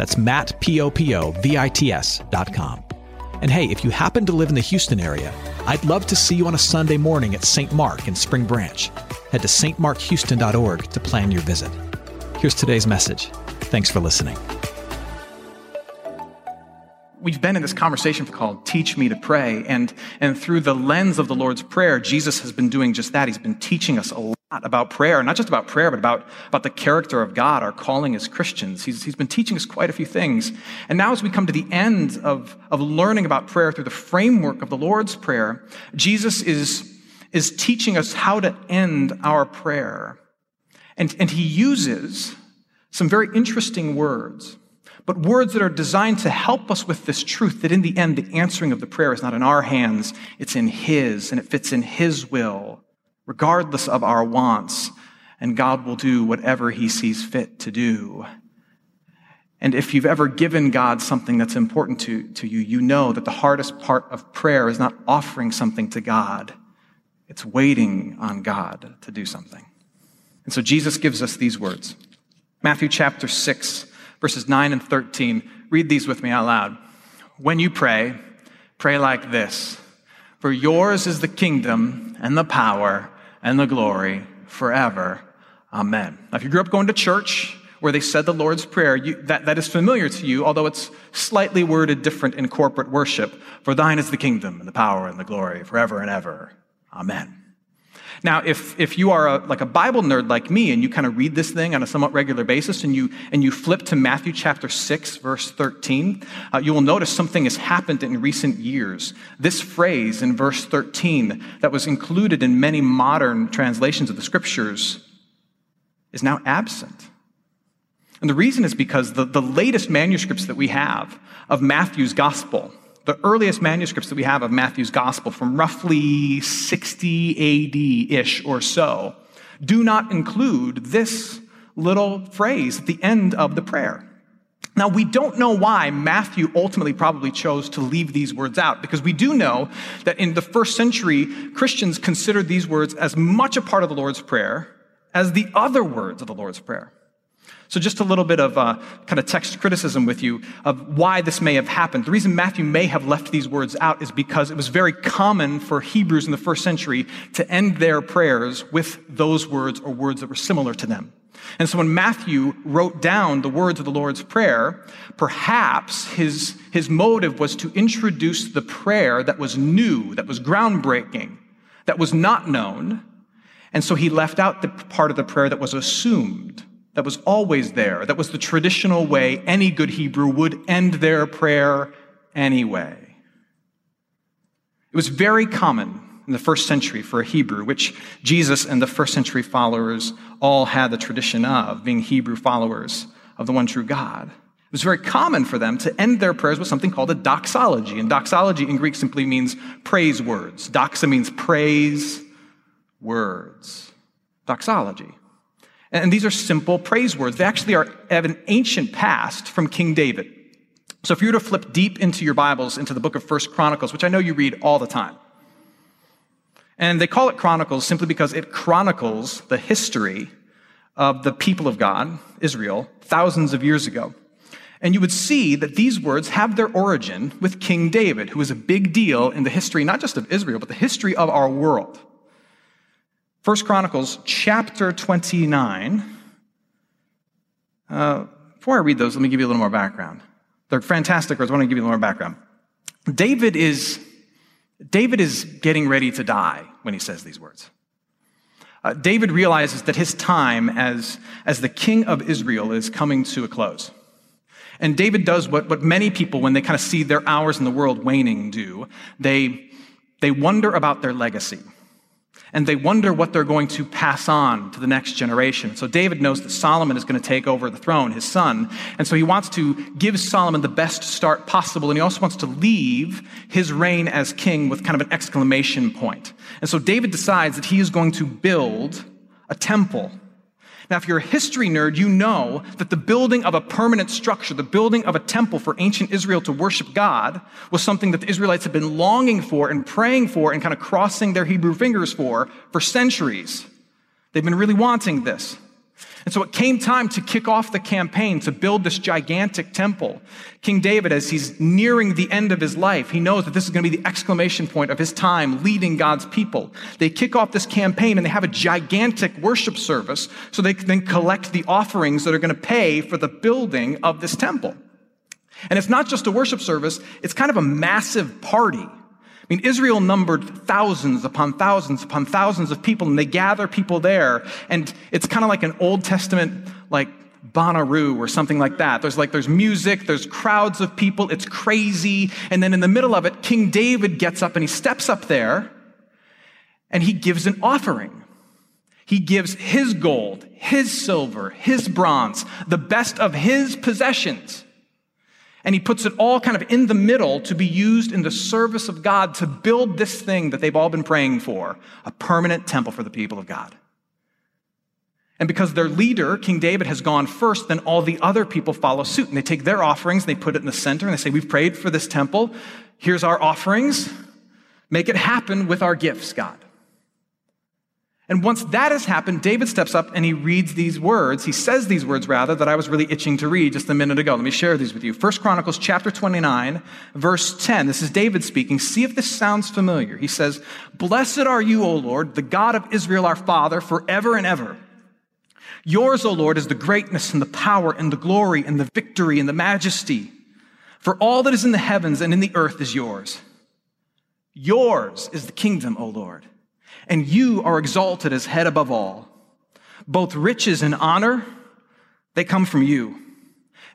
That's Matt, P-O-P-O-V-I-T-S dot com. And hey, if you happen to live in the Houston area, I'd love to see you on a Sunday morning at St. Mark in Spring Branch. Head to stmarkhouston.org to plan your visit. Here's today's message. Thanks for listening. We've been in this conversation called Teach Me to Pray, and, and through the lens of the Lord's Prayer, Jesus has been doing just that. He's been teaching us a lot about prayer, not just about prayer, but about, about the character of God, our calling as Christians. He's, he's been teaching us quite a few things. And now, as we come to the end of, of learning about prayer through the framework of the Lord's Prayer, Jesus is, is teaching us how to end our prayer. And, and he uses some very interesting words but words that are designed to help us with this truth that in the end, the answering of the prayer is not in our hands, it's in His, and it fits in His will, regardless of our wants, and God will do whatever He sees fit to do. And if you've ever given God something that's important to, to you, you know that the hardest part of prayer is not offering something to God, it's waiting on God to do something. And so Jesus gives us these words Matthew chapter 6 verses 9 and 13. Read these with me out loud. When you pray, pray like this For yours is the kingdom and the power and the glory forever. Amen. Now, if you grew up going to church where they said the Lord's Prayer, you, that, that is familiar to you, although it's slightly worded different in corporate worship. For thine is the kingdom and the power and the glory forever and ever. Amen. Now, if, if you are a, like a Bible nerd like me and you kind of read this thing on a somewhat regular basis and you, and you flip to Matthew chapter 6, verse 13, uh, you will notice something has happened in recent years. This phrase in verse 13 that was included in many modern translations of the scriptures is now absent. And the reason is because the, the latest manuscripts that we have of Matthew's gospel, the earliest manuscripts that we have of Matthew's gospel from roughly 60 AD ish or so do not include this little phrase at the end of the prayer. Now, we don't know why Matthew ultimately probably chose to leave these words out, because we do know that in the first century, Christians considered these words as much a part of the Lord's Prayer as the other words of the Lord's Prayer. So, just a little bit of uh, kind of text criticism with you of why this may have happened. The reason Matthew may have left these words out is because it was very common for Hebrews in the first century to end their prayers with those words or words that were similar to them. And so when Matthew wrote down the words of the Lord's Prayer, perhaps his, his motive was to introduce the prayer that was new, that was groundbreaking, that was not known. And so he left out the part of the prayer that was assumed that was always there. That was the traditional way any good Hebrew would end their prayer anyway. It was very common in the first century for a Hebrew, which Jesus and the first century followers all had the tradition of, being Hebrew followers of the one true God. It was very common for them to end their prayers with something called a doxology. And doxology in Greek simply means praise words. Doxa means praise words. Doxology. And these are simple praise words. They actually are have an ancient past from King David. So if you were to flip deep into your Bibles, into the book of First Chronicles, which I know you read all the time, and they call it Chronicles simply because it chronicles the history of the people of God, Israel, thousands of years ago. And you would see that these words have their origin with King David, who was a big deal in the history, not just of Israel, but the history of our world. First Chronicles chapter 29. Uh, before I read those, let me give you a little more background. They're fantastic words. I want to give you a little more background. David is, David is getting ready to die when he says these words. Uh, David realizes that his time as, as the king of Israel is coming to a close. And David does what, what many people, when they kind of see their hours in the world waning, do. They, they wonder about their legacy. And they wonder what they're going to pass on to the next generation. So David knows that Solomon is going to take over the throne, his son, and so he wants to give Solomon the best start possible, and he also wants to leave his reign as king with kind of an exclamation point. And so David decides that he is going to build a temple now, if you're a history nerd, you know that the building of a permanent structure, the building of a temple for ancient Israel to worship God, was something that the Israelites had been longing for and praying for and kind of crossing their Hebrew fingers for for centuries. They've been really wanting this. And so it came time to kick off the campaign to build this gigantic temple. King David, as he's nearing the end of his life, he knows that this is going to be the exclamation point of his time leading God's people. They kick off this campaign and they have a gigantic worship service so they can then collect the offerings that are going to pay for the building of this temple. And it's not just a worship service, it's kind of a massive party. I mean, Israel numbered thousands upon thousands upon thousands of people, and they gather people there. And it's kind of like an Old Testament, like Bonnaroo or something like that. There's like, there's music, there's crowds of people, it's crazy. And then in the middle of it, King David gets up and he steps up there and he gives an offering. He gives his gold, his silver, his bronze, the best of his possessions. And he puts it all kind of in the middle to be used in the service of God to build this thing that they've all been praying for a permanent temple for the people of God. And because their leader, King David, has gone first, then all the other people follow suit. And they take their offerings and they put it in the center and they say, We've prayed for this temple. Here's our offerings. Make it happen with our gifts, God. And once that has happened, David steps up and he reads these words. He says these words, rather, that I was really itching to read just a minute ago. Let me share these with you. First Chronicles chapter 29, verse 10. This is David speaking. See if this sounds familiar. He says, Blessed are you, O Lord, the God of Israel, our Father, forever and ever. Yours, O Lord, is the greatness and the power and the glory and the victory and the majesty. For all that is in the heavens and in the earth is yours. Yours is the kingdom, O Lord and you are exalted as head above all. Both riches and honor, they come from you.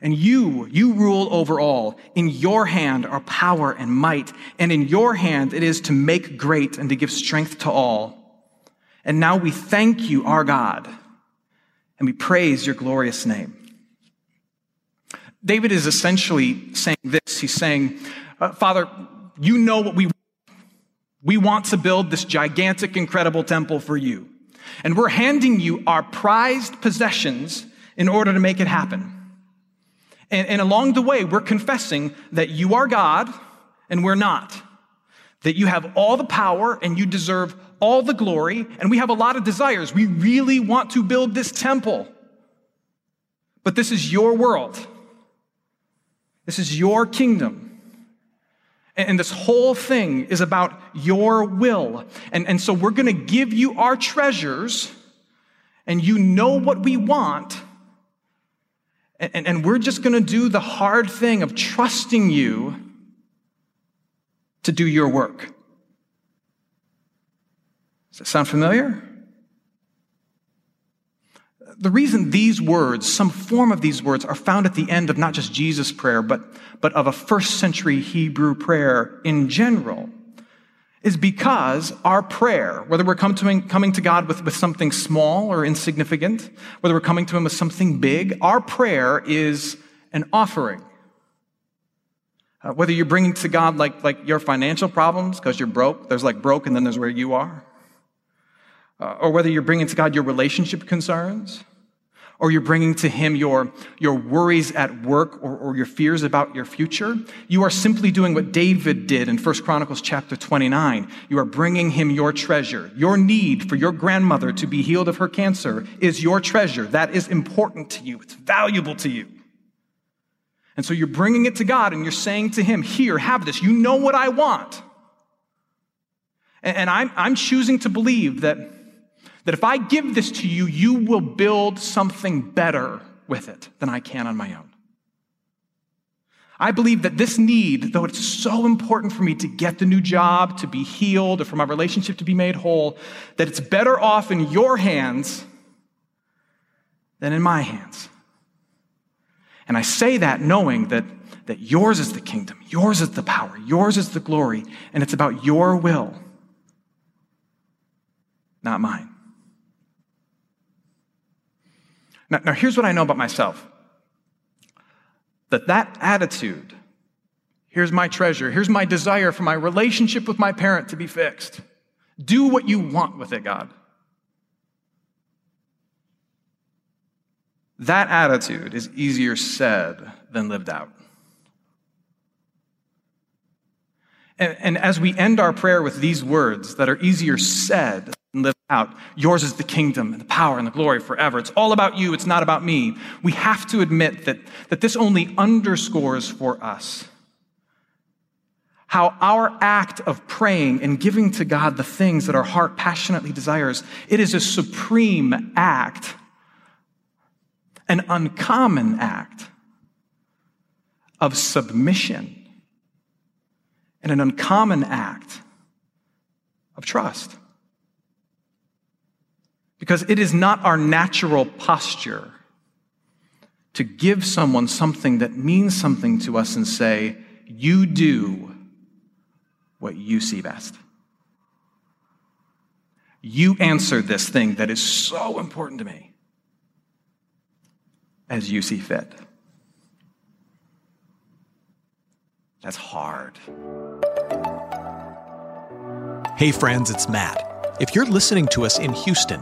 And you, you rule over all. In your hand are power and might, and in your hand it is to make great and to give strength to all. And now we thank you, our God, and we praise your glorious name. David is essentially saying this. He's saying, uh, Father, you know what we we want to build this gigantic, incredible temple for you. And we're handing you our prized possessions in order to make it happen. And, and, along the way, we're confessing that you are God and we're not. That you have all the power and you deserve all the glory, and we have a lot of desires. We really want to build this temple. But this is your world, this is your kingdom. And this whole thing is about your will. And, and so we're going to give you our treasures, and you know what we want. And, and we're just going to do the hard thing of trusting you to do your work. Does that sound familiar? The reason these words, some form of these words, are found at the end of not just Jesus' prayer, but, but of a first century Hebrew prayer in general, is because our prayer, whether we're coming to, coming to God with, with something small or insignificant, whether we're coming to Him with something big, our prayer is an offering. Uh, whether you're bringing to God like, like your financial problems because you're broke, there's like broke and then there's where you are uh, or whether you're bringing to God your relationship concerns, or you're bringing to Him your, your worries at work or, or your fears about your future, you are simply doing what David did in 1 Chronicles chapter 29. You are bringing Him your treasure. Your need for your grandmother to be healed of her cancer is your treasure. That is important to you, it's valuable to you. And so you're bringing it to God and you're saying to Him, Here, have this. You know what I want. And, and I'm, I'm choosing to believe that that if I give this to you, you will build something better with it than I can on my own. I believe that this need, though it's so important for me to get the new job, to be healed, or for my relationship to be made whole, that it's better off in your hands than in my hands. And I say that knowing that, that yours is the kingdom, yours is the power, yours is the glory, and it's about your will. not mine. Now, now here's what I know about myself that that attitude, here's my treasure, here's my desire for my relationship with my parent to be fixed. Do what you want with it, God. That attitude is easier said than lived out. And, and, as we end our prayer with these words that are easier said than lived out, yours is the kingdom and the power and the glory forever. It's all about you, it's not about me. We have to admit that, that this only underscores for us how our act of praying and giving to God the things that our heart passionately desires, it is a supreme act, an uncommon act of submission and an uncommon act of trust. Because it is not our natural posture to give someone something that means something to us and say, You do what you see best. You answer this thing that is so important to me as you see fit. That's hard. Hey, friends, it's Matt. If you're listening to us in Houston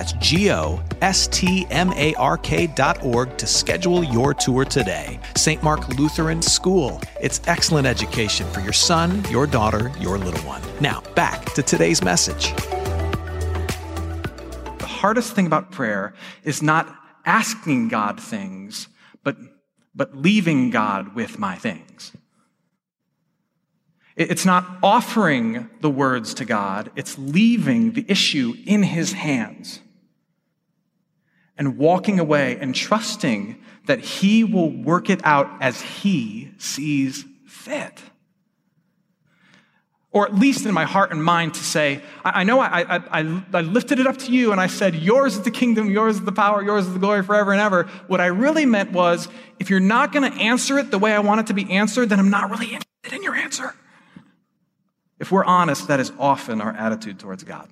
That's G O S T M A R K dot org to schedule your tour today. St. Mark Lutheran School. It's excellent education for your son, your daughter, your little one. Now, back to today's message. The hardest thing about prayer is not asking God things, but, but leaving God with my things. It's not offering the words to God, it's leaving the issue in His hands and walking away and trusting that He will work it out as He sees fit or at least in my heart and mind to say, I, I know I, I, I, lifted it up to you and I said, Yours is the kingdom, yours is the power, yours is the glory forever and ever. What I really meant was, if you're not going to answer it the way I want it to be answered, then I'm not really interested in your answer. If we're honest, that is often our attitude towards God.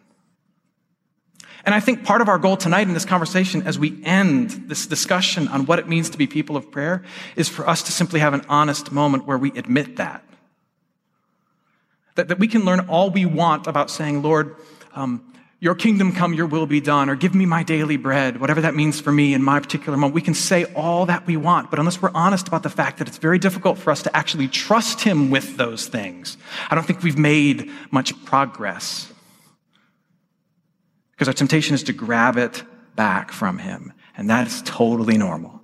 And I think part of our goal tonight in this conversation, as we end this discussion on what it means to be people of prayer, is for us to simply have an honest moment where we admit that that, that we can learn all we want about saying, Lord, um, your kingdom come, your will be done, or give me my daily bread, whatever that means for me in my particular moment. We can say all that we want, but unless we're honest about the fact that it's very difficult for us to actually trust Him with those things, I don't think we've made much progress. Because our temptation is to grab it back from Him, and that is totally normal.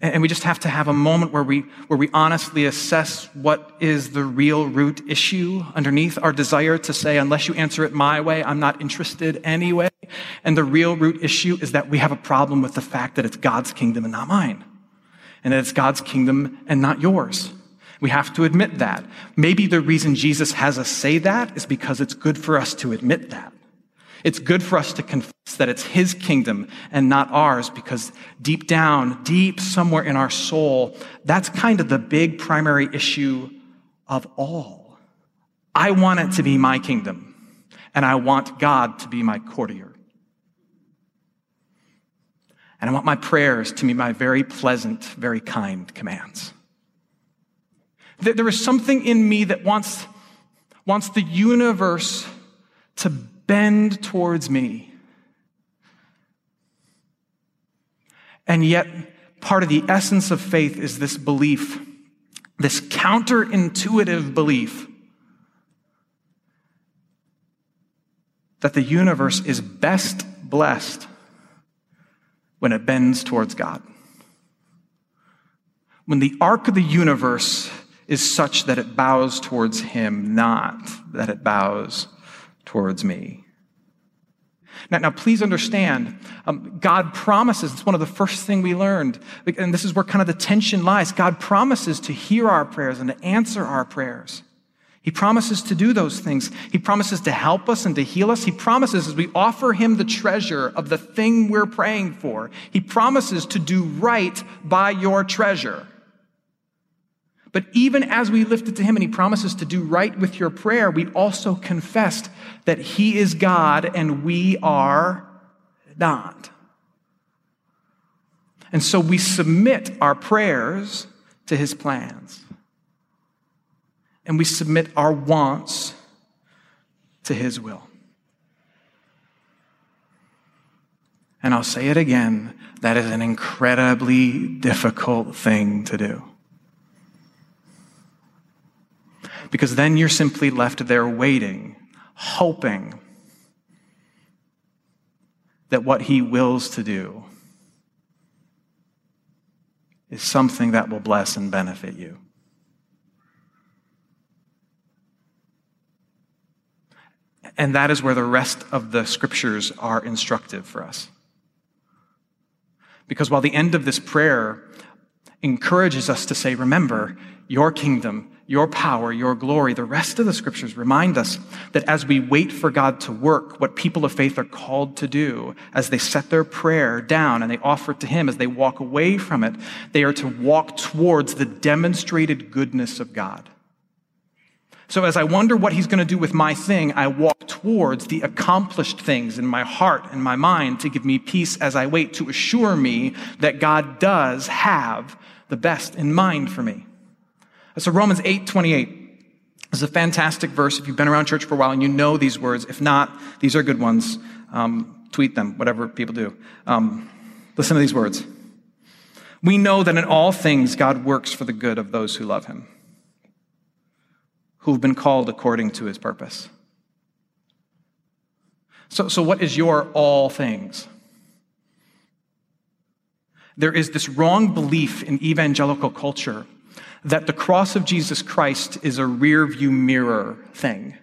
And we just have to have a moment where we, where we honestly assess what is the real root issue underneath our desire to say, unless you answer it my way, I'm not interested anyway. And the real root issue is that we have a problem with the fact that it's God's kingdom and not mine. And that it's God's kingdom and not yours. We have to admit that. Maybe the reason Jesus has us say that is because it's good for us to admit that. It's good for us to confess that it's His kingdom and not ours because deep down, deep somewhere in our soul, that's kind of the big primary issue of all. I want it to be my kingdom and I want God to be my courtier. And I want my prayers to be my very pleasant, very kind commands. There is something in me that wants, wants the universe to bend towards me. And yet, part of the essence of faith is this belief, this counterintuitive belief that the universe is best blessed when it bends towards God. When the arc of the universe is such that it bows towards Him, not that it bows towards me. Now, now please understand, um, God promises, it's one of the first things we learned, and this is where kind of the tension lies. God promises to hear our prayers and to answer our prayers. He promises to do those things. He promises to help us and to heal us. He promises as we offer Him the treasure of the thing we're praying for, He promises to do right by your treasure. But even as we lift it to Him and He promises to do right with your prayer, we also confessed that He is God and we are not. And so we submit our prayers to His plans. And we submit our wants to His will. And I'll say it again that is an incredibly difficult thing to do. Because then you're simply left there waiting, hoping that what He wills to do is something that will bless and benefit you. And that is where the rest of the scriptures are instructive for us. Because while the end of this prayer encourages us to say, Remember, your kingdom your power, your glory. The rest of the scriptures remind us that as we wait for God to work, what people of faith are called to do, as they set their prayer down and they offer it to Him, as they walk away from it, they are to walk towards the demonstrated goodness of God. So as I wonder what He's going to do with my thing, I walk towards the accomplished things in my heart and my mind to give me peace as I wait, to assure me that God does have the best in mind for me. So Romans 8, 28 is a fantastic verse if you've been around church for a while and you know these words. If not, these are good ones. Um, tweet them, whatever people do. Um, listen to these words. We know that in all things God works for the good of those who love him, who've been called according to his purpose. So, so what is your all things? There is this wrong belief in evangelical culture that the cross of Jesus Christ is a rear view mirror thing.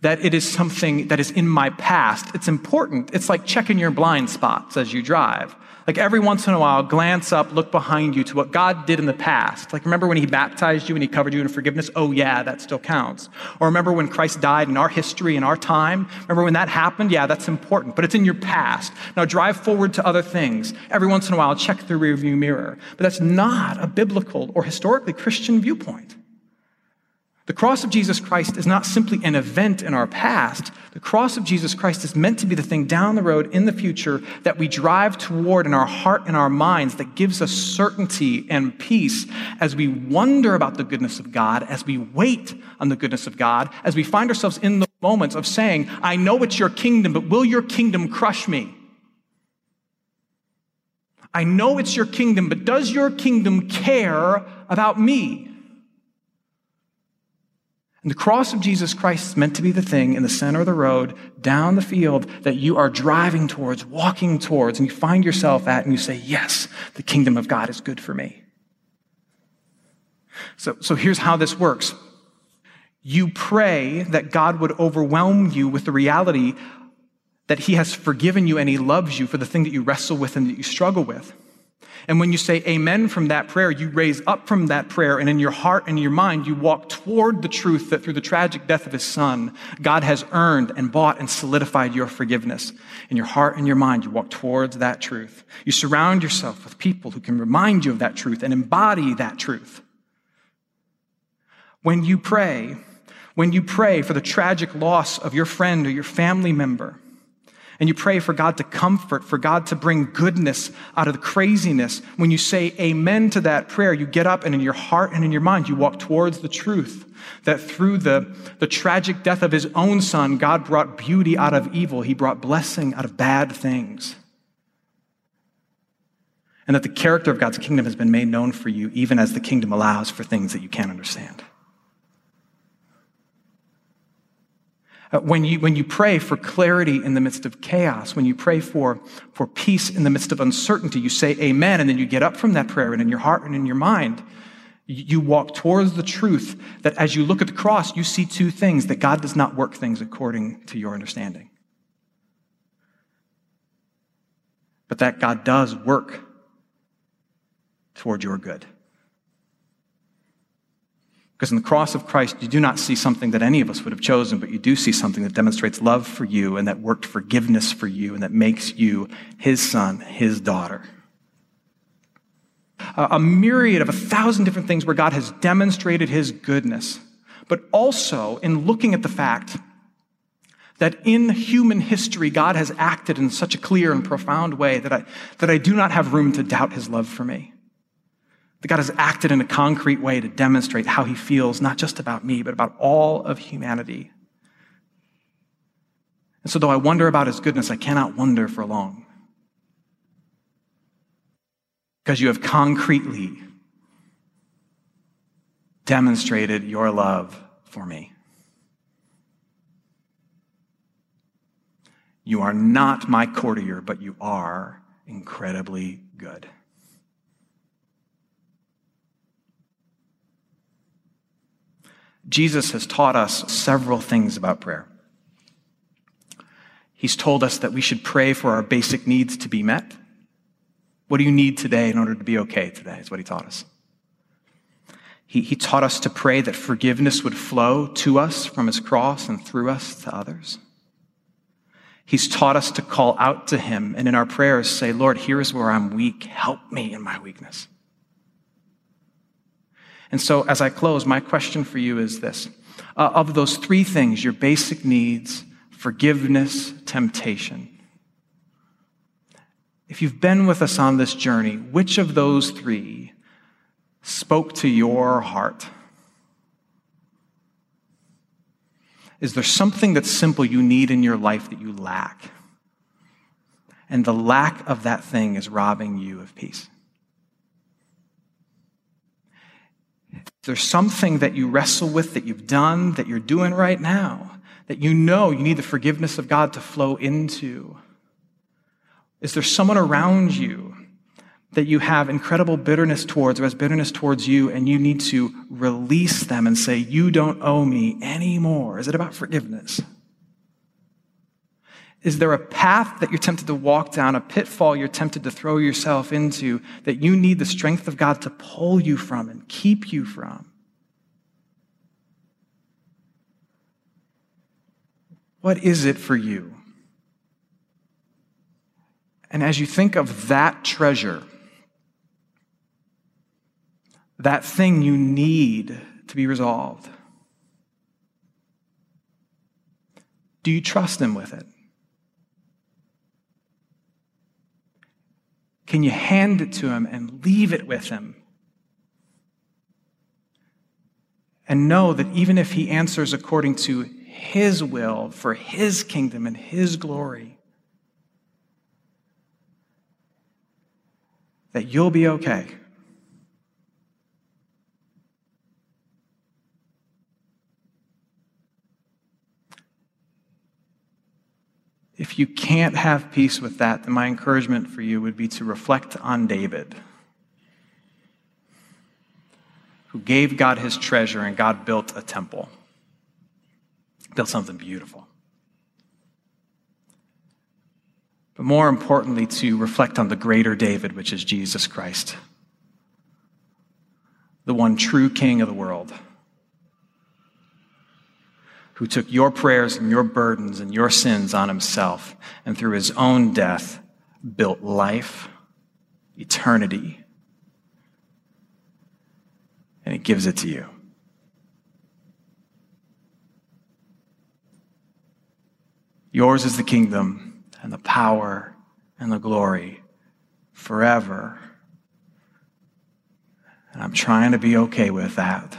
That it is something that is in my past. It's important. It's like checking your blind spots as you drive. Like every once in a while, glance up, look behind you to what God did in the past. Like remember when he baptized you and he covered you in forgiveness? Oh yeah, that still counts. Or remember when Christ died in our history, in our time? Remember when that happened? Yeah, that's important, but it's in your past. Now drive forward to other things. Every once in a while, check the rearview mirror. But that's not a biblical or historically Christian viewpoint. The cross of Jesus Christ is not simply an event in our past. The cross of Jesus Christ is meant to be the thing down the road in the future that we drive toward in our heart and our minds that gives us certainty and peace as we wonder about the goodness of God, as we wait on the goodness of God, as we find ourselves in the moments of saying, I know it's your kingdom, but will your kingdom crush me? I know it's your kingdom, but does your kingdom care about me? And the cross of Jesus Christ is meant to be the thing in the center of the road, down the field that you are driving towards, walking towards, and you find yourself at, and you say, Yes, the kingdom of God is good for me. So, so here's how this works you pray that God would overwhelm you with the reality that He has forgiven you and He loves you for the thing that you wrestle with and that you struggle with. And when you say amen from that prayer, you raise up from that prayer, and in your heart and your mind, you walk toward the truth that through the tragic death of his son, God has earned and bought and solidified your forgiveness. In your heart and your mind, you walk towards that truth. You surround yourself with people who can remind you of that truth and embody that truth. When you pray, when you pray for the tragic loss of your friend or your family member, and you pray for God to comfort, for God to bring goodness out of the craziness. When you say amen to that prayer, you get up and in your heart and in your mind, you walk towards the truth that through the, the tragic death of his own son, God brought beauty out of evil. He brought blessing out of bad things. And that the character of God's kingdom has been made known for you, even as the kingdom allows for things that you can't understand. Uh, when, you, when you pray for clarity in the midst of chaos, when you pray for, for peace in the midst of uncertainty, you say amen, and then you get up from that prayer, and in your heart and in your mind, you walk towards the truth that as you look at the cross, you see two things that God does not work things according to your understanding, but that God does work toward your good. Because in the cross of Christ, you do not see something that any of us would have chosen, but you do see something that demonstrates love for you and that worked forgiveness for you and that makes you his son, his daughter. A, myriad of a thousand different things where God has demonstrated his goodness, but also in looking at the fact that in human history, God has acted in such a clear and profound way that I, that I do not have room to doubt his love for me. That God has acted in a concrete way to demonstrate how he feels, not just about me, but about all of humanity. And so, though I wonder about his goodness, I cannot wonder for long. Because you have concretely demonstrated your love for me. You are not my courtier, but you are incredibly good. Jesus has taught us several things about prayer. He's told us that we should pray for our basic needs to be met. What do you need today in order to be okay today? Is what he taught us. He, he taught us to pray that forgiveness would flow to us from his cross and through us to others. He's taught us to call out to him and in our prayers say, Lord, here is where I'm weak. Help me in my weakness. And so, as I close, my question for you is this uh, Of those three things, your basic needs, forgiveness, temptation, if you've been with us on this journey, which of those three spoke to your heart? Is there something that's simple you need in your life that you lack? And the lack of that thing is robbing you of peace. There's something that you wrestle with that you've done, that you're doing right now, that you know you need the forgiveness of God to flow into? Is there someone around you that you have incredible bitterness towards or has bitterness towards you and you need to release them and say, You don't owe me anymore? Is it about forgiveness? Is there a path that you're tempted to walk down, a pitfall you're tempted to throw yourself into that you need the strength of God to pull you from and keep you from? What is it for you? And as you think of that treasure, that thing you need to be resolved, do you trust Him with it? Can you hand it to him and leave it with him? And know that even if he answers according to his will for his kingdom and his glory, that you'll be okay. If you can't have peace with that, then my encouragement for you would be to reflect on David, who gave God his treasure and God built a temple, built something beautiful. But more importantly, to reflect on the greater David, which is Jesus Christ, the one true king of the world who took your prayers and your burdens and your sins on himself, and through his own death built life, eternity, and he gives it to you. Yours is the kingdom and the power and the glory forever. And I'm trying to be okay with that.